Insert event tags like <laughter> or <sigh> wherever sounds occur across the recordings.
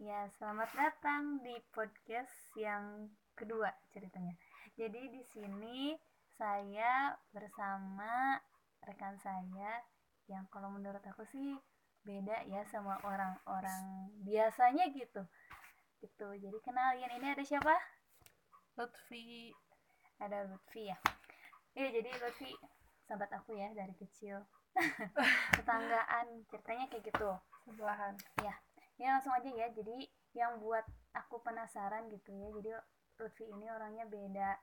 Ya, selamat datang di podcast yang kedua ceritanya. Jadi di sini saya bersama rekan saya yang kalau menurut aku sih beda ya sama orang-orang biasanya gitu. Gitu. Jadi kenalin ini ada siapa? Lutfi Ada Lutfi ya. Iya, jadi Lutfi sahabat aku ya dari kecil. <laughs> Tetanggaan ceritanya kayak gitu. sebelahan ya ya langsung aja ya. Jadi yang buat aku penasaran gitu ya. Jadi Lutfi ini orangnya beda.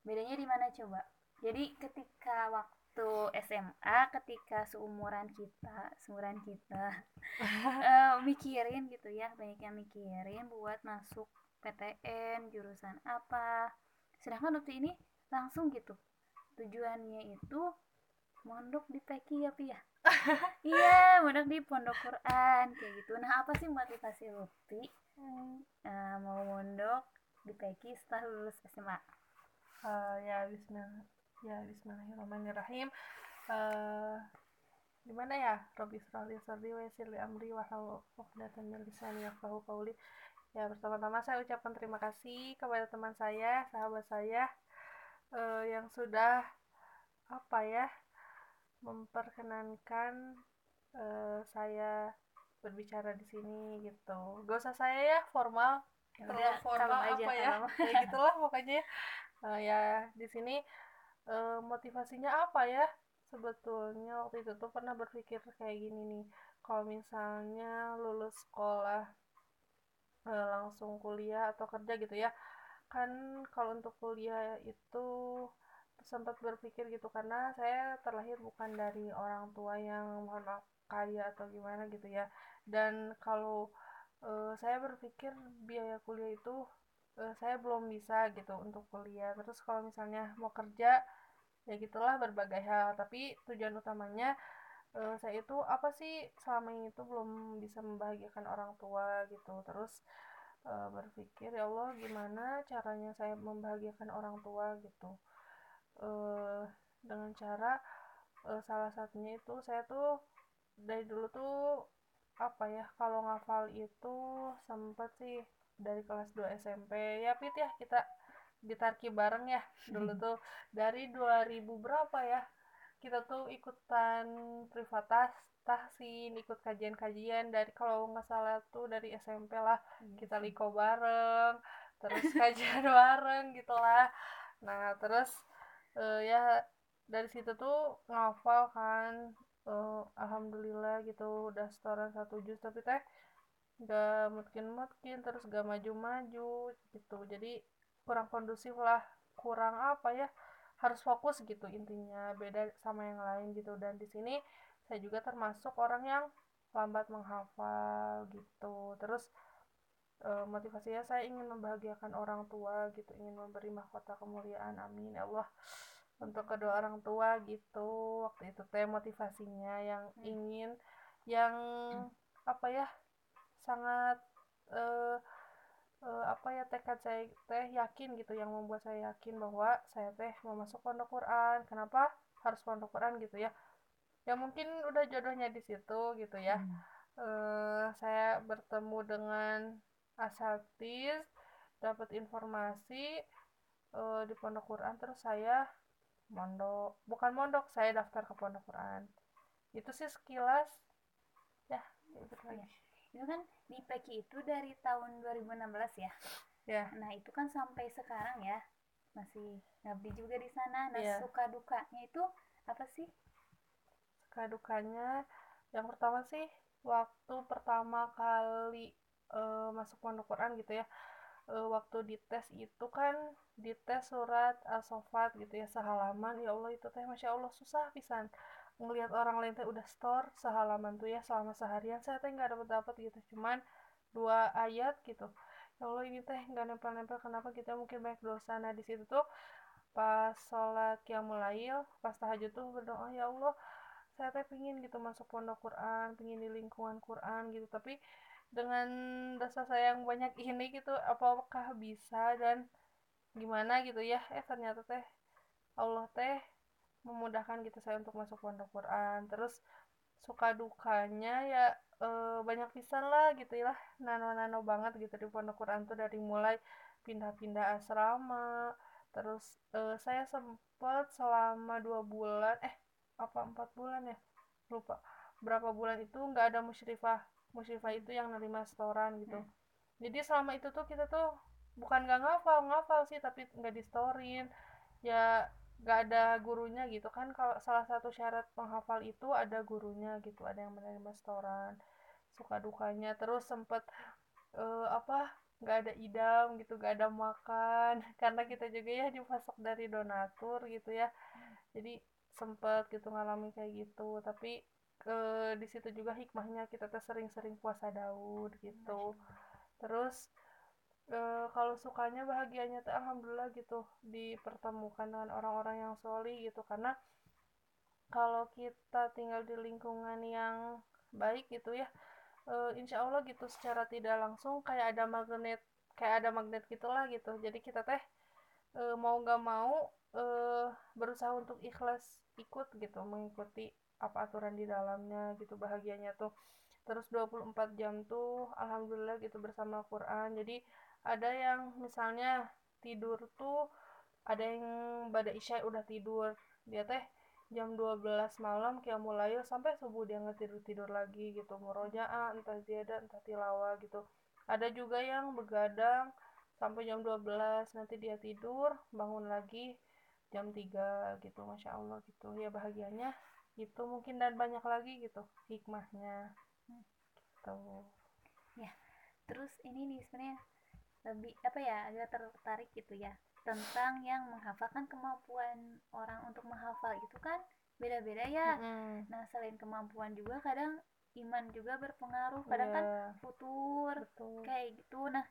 Bedanya di mana coba? Jadi ketika waktu SMA ketika seumuran kita seumuran kita <laughs> eh, mikirin gitu ya. Banyak yang mikirin buat masuk PTN jurusan apa. Sedangkan Lutfi ini langsung gitu. Tujuannya itu mondok di PKI ya Pi ya? <laughs> Iya mondok di pondok Quran kayak gitu. Nah apa sih motivasi Lutfi eh, mau mondok di PKI setelah lulus SMA Eh, ya Bismillah ya Bismillahirrahmanirrahim. Eh, gimana ya? Robbi Srali Sardi wa yassir li amri wa hlul 'uqdatam min lisani yafqahu qawli. Ya pertama-tama saya ucapkan terima kasih kepada teman saya sahabat saya eh, yang sudah apa ya memperkenankan eh, saya berbicara di sini gitu. Gak usah saya ya formal. Terlalu formal kalem aja, apa ya? ya gitulah pokoknya. Eh, ya di sini eh, motivasinya apa ya? Sebetulnya waktu itu tuh pernah berpikir kayak gini nih. Kalau misalnya lulus sekolah eh, langsung kuliah atau kerja gitu ya. Kan kalau untuk kuliah itu sempat berpikir gitu karena saya terlahir bukan dari orang tua yang mohon maaf kaya atau gimana gitu ya. Dan kalau eh, saya berpikir biaya kuliah itu eh, saya belum bisa gitu untuk kuliah. Terus kalau misalnya mau kerja ya gitulah berbagai hal. Tapi tujuan utamanya eh, saya itu apa sih selama ini tuh belum bisa membahagiakan orang tua gitu. Terus eh, berpikir ya Allah gimana caranya saya membahagiakan orang tua? gitu eh dengan cara eh, salah satunya itu saya tuh dari dulu tuh apa ya kalau ngafal itu sempet sih dari kelas 2 SMP ya Pit ya kita ditarki bareng ya dulu tuh. Dari 2000 berapa ya kita tuh ikutan privatas tahsin ikut kajian-kajian. Dari kalau nggak salah tuh dari SMP lah kita liko bareng terus <laughs> kajian bareng gitulah nah terus eh, ya dari situ tuh ngafal kan eh, alhamdulillah gitu udah setoran satu juz tapi teh gak mungkin-mungkin terus gak maju-maju gitu. Jadi kurang kondusif lah kurang apa ya harus fokus gitu intinya beda sama yang lain gitu. Dan di sini saya juga termasuk orang yang lambat menghafal gitu. Terus eh, motivasinya saya ingin membahagiakan orang tua gitu ingin memberi mahkota kemuliaan amin ya Allah untuk kedua orang tua gitu waktu itu teh motivasinya yang Hmm. ingin yang apa ya sangat eh, eh, apa ya tekad saya teh yakin gitu yang membuat saya yakin bahwa saya teh mau masuk pondok Quran kenapa harus pondok Quran gitu ya ya mungkin udah jodohnya di situ gitu ya Hmm. eh, saya bertemu dengan asatidz dapat informasi eh, di pondok Quran terus saya mondok. Bukan mondok saya daftar ke pondok Quran. Itu sih sekilas. Ya itu lagi itu kan di itu dari tahun 2016 ya? Ya. Nah itu kan sampai sekarang ya. Masih ngabdi juga di sana. Nah Iya. suka dukanya itu apa sih? Suka dukanya. Yang pertama sih waktu pertama kali eh, masuk pondok Quran gitu ya. Eh, waktu dites itu kan dites surat as-sofat gitu ya sehalaman. Ya Allah itu teh masya Allah susah pisan. Ngelihat orang lain teh udah store sehalaman tuh ya selama seharian. Saya teh nggak dapat dapat gitu cuman dua ayat gitu. Ya Allah ini teh nggak nempel-nempel. Kenapa kita mungkin banyak dosa? Nah di situ tuh pas sholat qiyamul lail pas tahajud tuh berdoa ya Allah saya teh pingin gitu masuk pondok Quran pingin di lingkungan Quran gitu. Tapi dengan dosa saya yang banyak ini gitu apakah bisa dan gimana gitu ya? Eh ternyata teh Allah teh memudahkan gitu saya untuk masuk pondok Quran. Terus suka dukanya ya uh, banyak pisan lah gitu ya nano-nano banget gitu di pondok Quran tuh dari mulai pindah-pindah asrama. Terus uh, saya sempat selama dua bulan eh apa empat bulan ya? Lupa. Berapa bulan itu nggak ada musyrifah musyrifah itu yang nerima setoran gitu. Hmm. jadi selama itu tuh kita tuh bukan nggak ngafal ngafal sih tapi nggak di storin ya nggak ada gurunya gitu kan. Kalau salah satu syarat penghafal itu ada gurunya gitu ada yang menerima setoran suka dukanya. Terus sempet uh, apa nggak ada idam gitu nggak ada makan. <laughs> Karena kita juga ya dipasok dari donatur gitu ya. Jadi sempet gitu ngalamin kayak gitu. Tapi ke di situ juga hikmahnya kita tuh sering-sering puasa Daud gitu. Terus e, kalau sukanya bahagianya tuh alhamdulillah gitu dipertemukan dengan orang-orang yang soli gitu. Karena kalau kita tinggal di lingkungan yang baik gitu ya uh, insya Allah gitu secara tidak langsung kayak ada magnet kayak ada magnet gitulah gitu. Jadi kita teh uh, mau gak mau uh, berusaha untuk ikhlas ikut gitu mengikuti apa aturan di dalamnya gitu bahagianya tuh. Terus 24 jam tuh alhamdulillah gitu bersama Quran. Jadi ada yang misalnya tidur tuh ada yang pada isya udah tidur. Dia teh jam 12 malam kia mulai sampai subuh dia ngetidur tidur lagi gitu. Murojaah entah ziyadah entah tilawah gitu. Ada juga yang begadang sampai jam 12 nanti dia tidur bangun lagi jam 3 gitu masya Allah gitu. Ya bahagianya gitu mungkin dan banyak lagi gitu hikmahnya gitu ya terus ini nih sebenarnya lebih apa ya agak tertarik gitu ya tentang yang menghafalkan kemampuan orang untuk menghafal itu kan beda-beda ya. Mm-hmm. Nah, selain kemampuan juga kadang iman juga berpengaruh. Kadang yeah. kan iya. futur Betul. kayak gitu. Nah,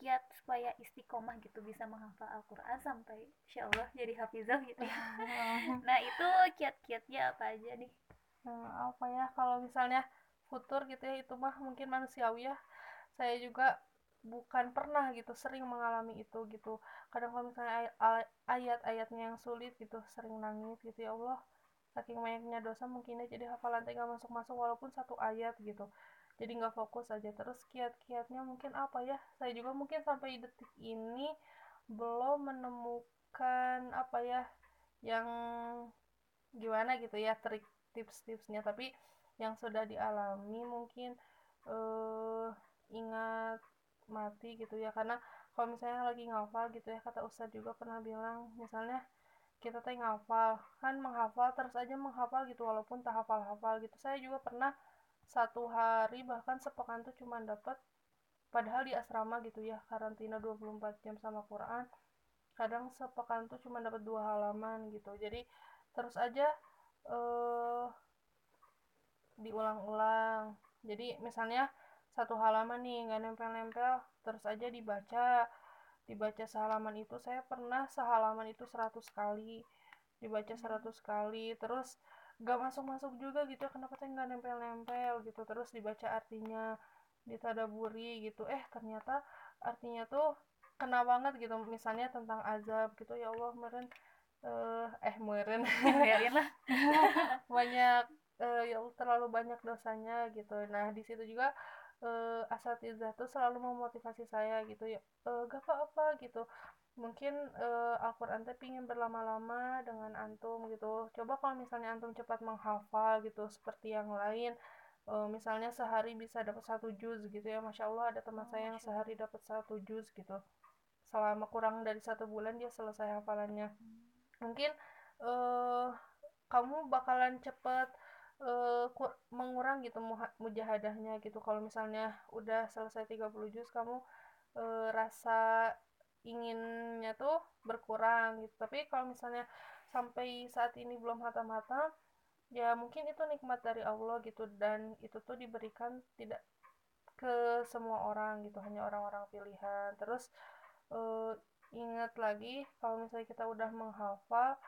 kiat supaya istiqomah gitu bisa menghafal Al-Qur'an sampai insya Allah jadi hafizah gitu ya. nah, itu kiat-kiatnya apa aja nih? Nah, apa ya kalau misalnya futur gitu ya itu mah mungkin manusiawi ya. Saya juga bukan pernah gitu sering mengalami itu gitu kadang kalau misalnya ayat-ayatnya yang sulit gitu sering nangis gitu ya Allah saking banyaknya dosa mungkin ya jadi hafalan teh masuk-masuk walaupun satu ayat gitu jadi nggak fokus aja. Terus kiat-kiatnya mungkin apa ya? Saya juga mungkin sampai detik ini belum menemukan apa ya yang gimana gitu ya trik tips-tipsnya. Tapi yang sudah dialami mungkin uh, ingat mati gitu ya. Karena kalau misalnya lagi ngafal gitu ya kata Ustadz juga pernah bilang misalnya kita teh ngafal kan menghafal terus aja menghafal gitu walaupun tak hafal-hafal gitu. Saya juga pernah satu hari bahkan sepekan tuh cuma dapat padahal di asrama gitu ya karantina 24 jam sama Quran kadang sepekan tuh cuma dapat dua halaman gitu. Jadi terus aja eh diulang-ulang. Jadi misalnya satu halaman nih nggak nempel-nempel terus aja dibaca. Dibaca sehalaman itu saya pernah sehalaman itu 100 kali. Dibaca 100 kali terus gak masuk-masuk juga gitu kenapa saya nggak nempel-nempel gitu terus dibaca artinya ditadaburi gitu. Eh ternyata artinya tuh kena banget gitu misalnya tentang azab gitu. Ya Allah meren uh, eh meren <laughs> <laughs> banyak uh, ya terlalu banyak dosanya gitu. Nah di situ juga uh, asatizah tuh selalu memotivasi saya gitu. Ya uh, gak apa-apa gitu mungkin uh, Al-Quran teh pingin berlama-lama dengan antum gitu. Coba kalau misalnya antum cepat menghafal gitu seperti yang lain uh, misalnya sehari bisa dapat satu juz gitu ya. Masya Allah ada teman oh, saya yang sehari dapat satu juz gitu. Selama kurang dari satu bulan dia selesai hafalannya. Hmm. mungkin uh, kamu bakalan cepet uh, mengurang gitu mujahadahnya gitu. Kalau misalnya udah selesai 30 juz kamu uh, rasa inginnya tuh berkurang gitu. Tapi kalau misalnya sampai saat ini belum hatam-hatam ya mungkin itu nikmat dari Allah gitu. Dan itu tuh diberikan tidak ke semua orang gitu hanya orang-orang pilihan. Terus uh, ingat lagi kalau misalnya kita udah menghafal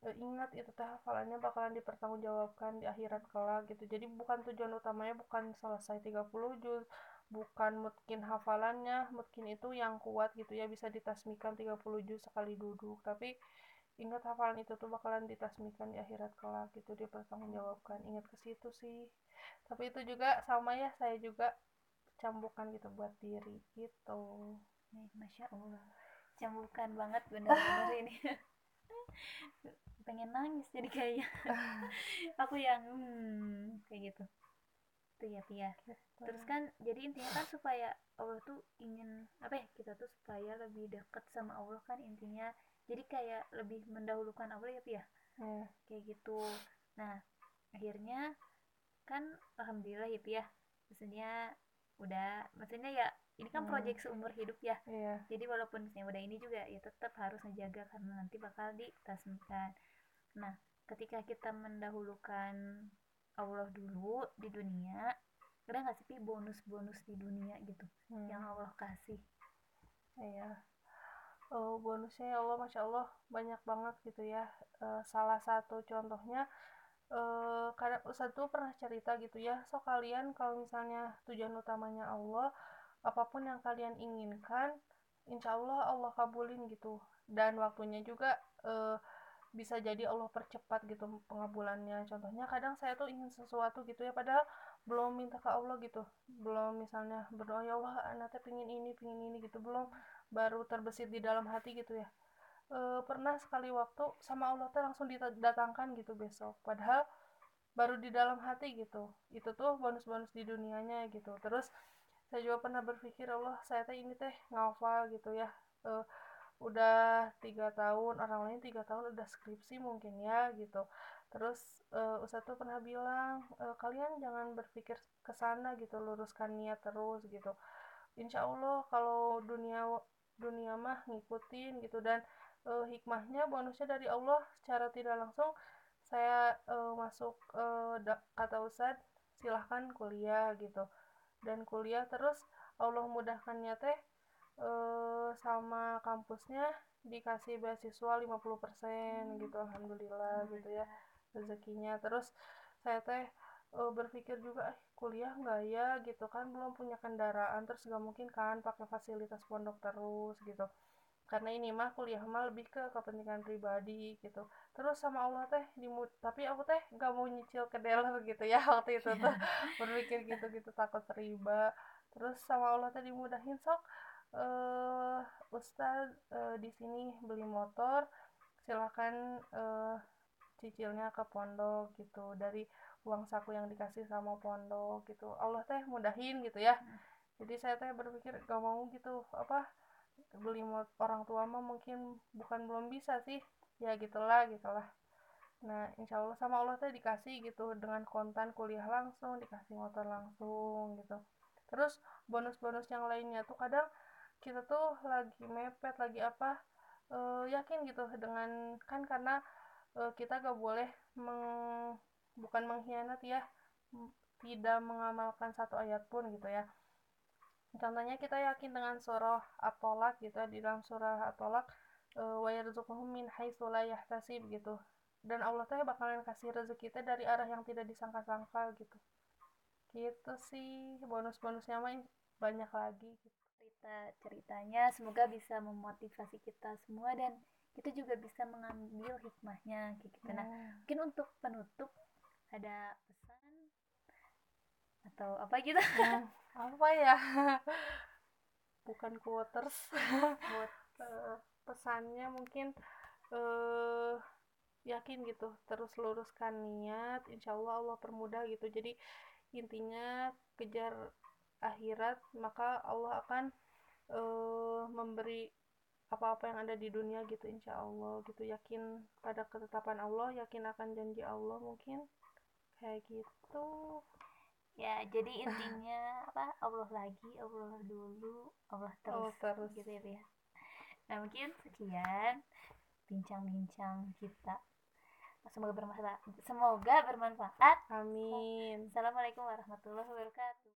e, ingat itu teh hafalannya bakalan dipertanggungjawabkan di akhirat kelak gitu. Jadi bukan tujuan utamanya bukan selesai 30 juz bukan mungkin hafalannya mungkin itu yang kuat gitu ya bisa ditasmikan 30 juz sekali duduk. Tapi ingat hafalan itu tuh bakalan ditasmikan di akhirat kelak gitu dia dipertanggungjawabkan. Ingat ke situ sih. Tapi itu juga sama ya saya juga cambukan gitu buat diri gitu. Nih, masya allah. Cambukan banget bener-bener ini. <laughs> Pengen nangis jadi kayaknya. <laughs> Aku yang hmm, kayak gitu tuh ya Pia terus kan jadi intinya kan supaya Allah tuh ingin apa ya kita tuh supaya lebih dekat sama Allah kan intinya. Jadi kayak lebih mendahulukan Allah ya Pia ya? Kayak gitu. Nah akhirnya kan alhamdulillah ya Pia maksudnya udah maksudnya ya ini kan Hmm. proyek seumur hidup ya. Iya. Jadi walaupun misalnya udah ini juga ya tetap harus menjaga karena nanti bakal ditasmikan nah ketika kita mendahulukan Allah dulu di dunia ada nggak sih bonus-bonus di dunia gitu Hmm. yang Allah kasih Iya. Oh, bonusnya ya Allah, Masya Allah, banyak banget gitu ya. Eh, salah satu contohnya, eh kadang Ustadz tuh pernah cerita gitu ya, so kalian kalau misalnya tujuan utamanya Allah, apa pun yang kalian inginkan, insya Allah Allah kabulin gitu. Dan waktunya juga eh, bisa jadi Allah percepat gitu pengabulannya. Contohnya kadang saya tuh ingin sesuatu gitu ya, padahal belum minta ke Allah gitu. Belum misalnya berdoa, ya Allah, anaknya pingin ini, pingin ini gitu. Belum baru terbesit di dalam hati gitu ya e, pernah sekali waktu sama Allah teh langsung didatangkan gitu besok padahal baru di dalam hati gitu itu tuh bonus-bonus di dunianya gitu terus saya juga pernah berpikir Allah saya teh ini teh ngafal gitu ya E, udah tiga tahun orang lain tiga tahun udah skripsi mungkin ya gitu. Terus e, Ustadz tuh pernah bilang e, kalian jangan berpikir ke sana gitu luruskan niat terus gitu. Insya Allah kalau dunia dunia mah ngikutin gitu dan eh, hikmahnya bonusnya dari Allah secara tidak langsung saya eh, masuk da- kata Ustadz silahkan kuliah gitu. Dan kuliah terus Allah mudahkannya teh eh, sama kampusnya dikasih beasiswa 50% gitu alhamdulillah gitu ya rezekinya. Terus saya teh eh, berpikir juga eh, kuliah nggak ya? Gitu kan belum punya kendaraan terus nggak mungkin kan pakai fasilitas pondok terus gitu. Karena ini mah kuliah mah lebih ke kepentingan pribadi gitu. Terus sama Allah teh dimud tapi aku teh nggak mau nyicil ke dealer <laughs> gitu ya waktu itu tuh. <laughs> Berpikir gitu gitu takut riba terus sama Allah teh dimudahin sok eh Ustaz eh, di sini beli motor silakan eh, cicilnya ke pondok gitu. Dari uang saku yang dikasih sama pondok gitu. Allah teh mudahin gitu ya. Jadi saya teh berpikir gak mau gitu apa beli mot orang tua mah mungkin bukan belum bisa sih. Ya gitulah gitulah. Nah insya Allah sama Allah teh dikasih gitu. Dengan kontan kuliah langsung dikasih motor langsung gitu. Terus bonus-bonus yang lainnya tuh kadang kita tuh lagi mepet lagi apa eh, yakin gitu dengan kan karena eh, kita gak boleh meng, bukan mengkhianat ya tidak mengamalkan satu ayat pun gitu ya. Contohnya kita yakin dengan surah at-tolak gitu di dalam surah at-tolak eh, wa yarzuquhum min haitsu la yahtasib gitu. Dan Allah teh bakalan kasih rezeki teh dari arah yang tidak disangka-sangka gitu. Gitu sih bonus-bonusnya mah banyak lagi gitu. Cerita ceritanya. Semoga bisa memotivasi kita semua dan kita juga bisa mengambil hikmahnya kayak gitu. Nah Hmm. mungkin untuk penutup ada pesan atau apa gitu? Hmm, apa ya? <laughs> Bukan quoters buat Eh, pesannya mungkin eh yakin gitu terus luruskan niat insya Allah Allah permudah gitu. Jadi intinya kejar akhirat maka Allah akan eh memberi apa-apa yang ada di dunia gitu insya Allah gitu. Yakin pada ketetapan Allah yakin akan janji Allah mungkin. Kayak gitu. Ya jadi intinya apa? Allah lagi Allah dulu Allah terus, Allah terus. gitu ya nah mungkin sekian bincang-bincang kita. Semoga bermanfaat semoga bermanfaat. Amin. Assalamualaikum warahmatullahi wabarakatuh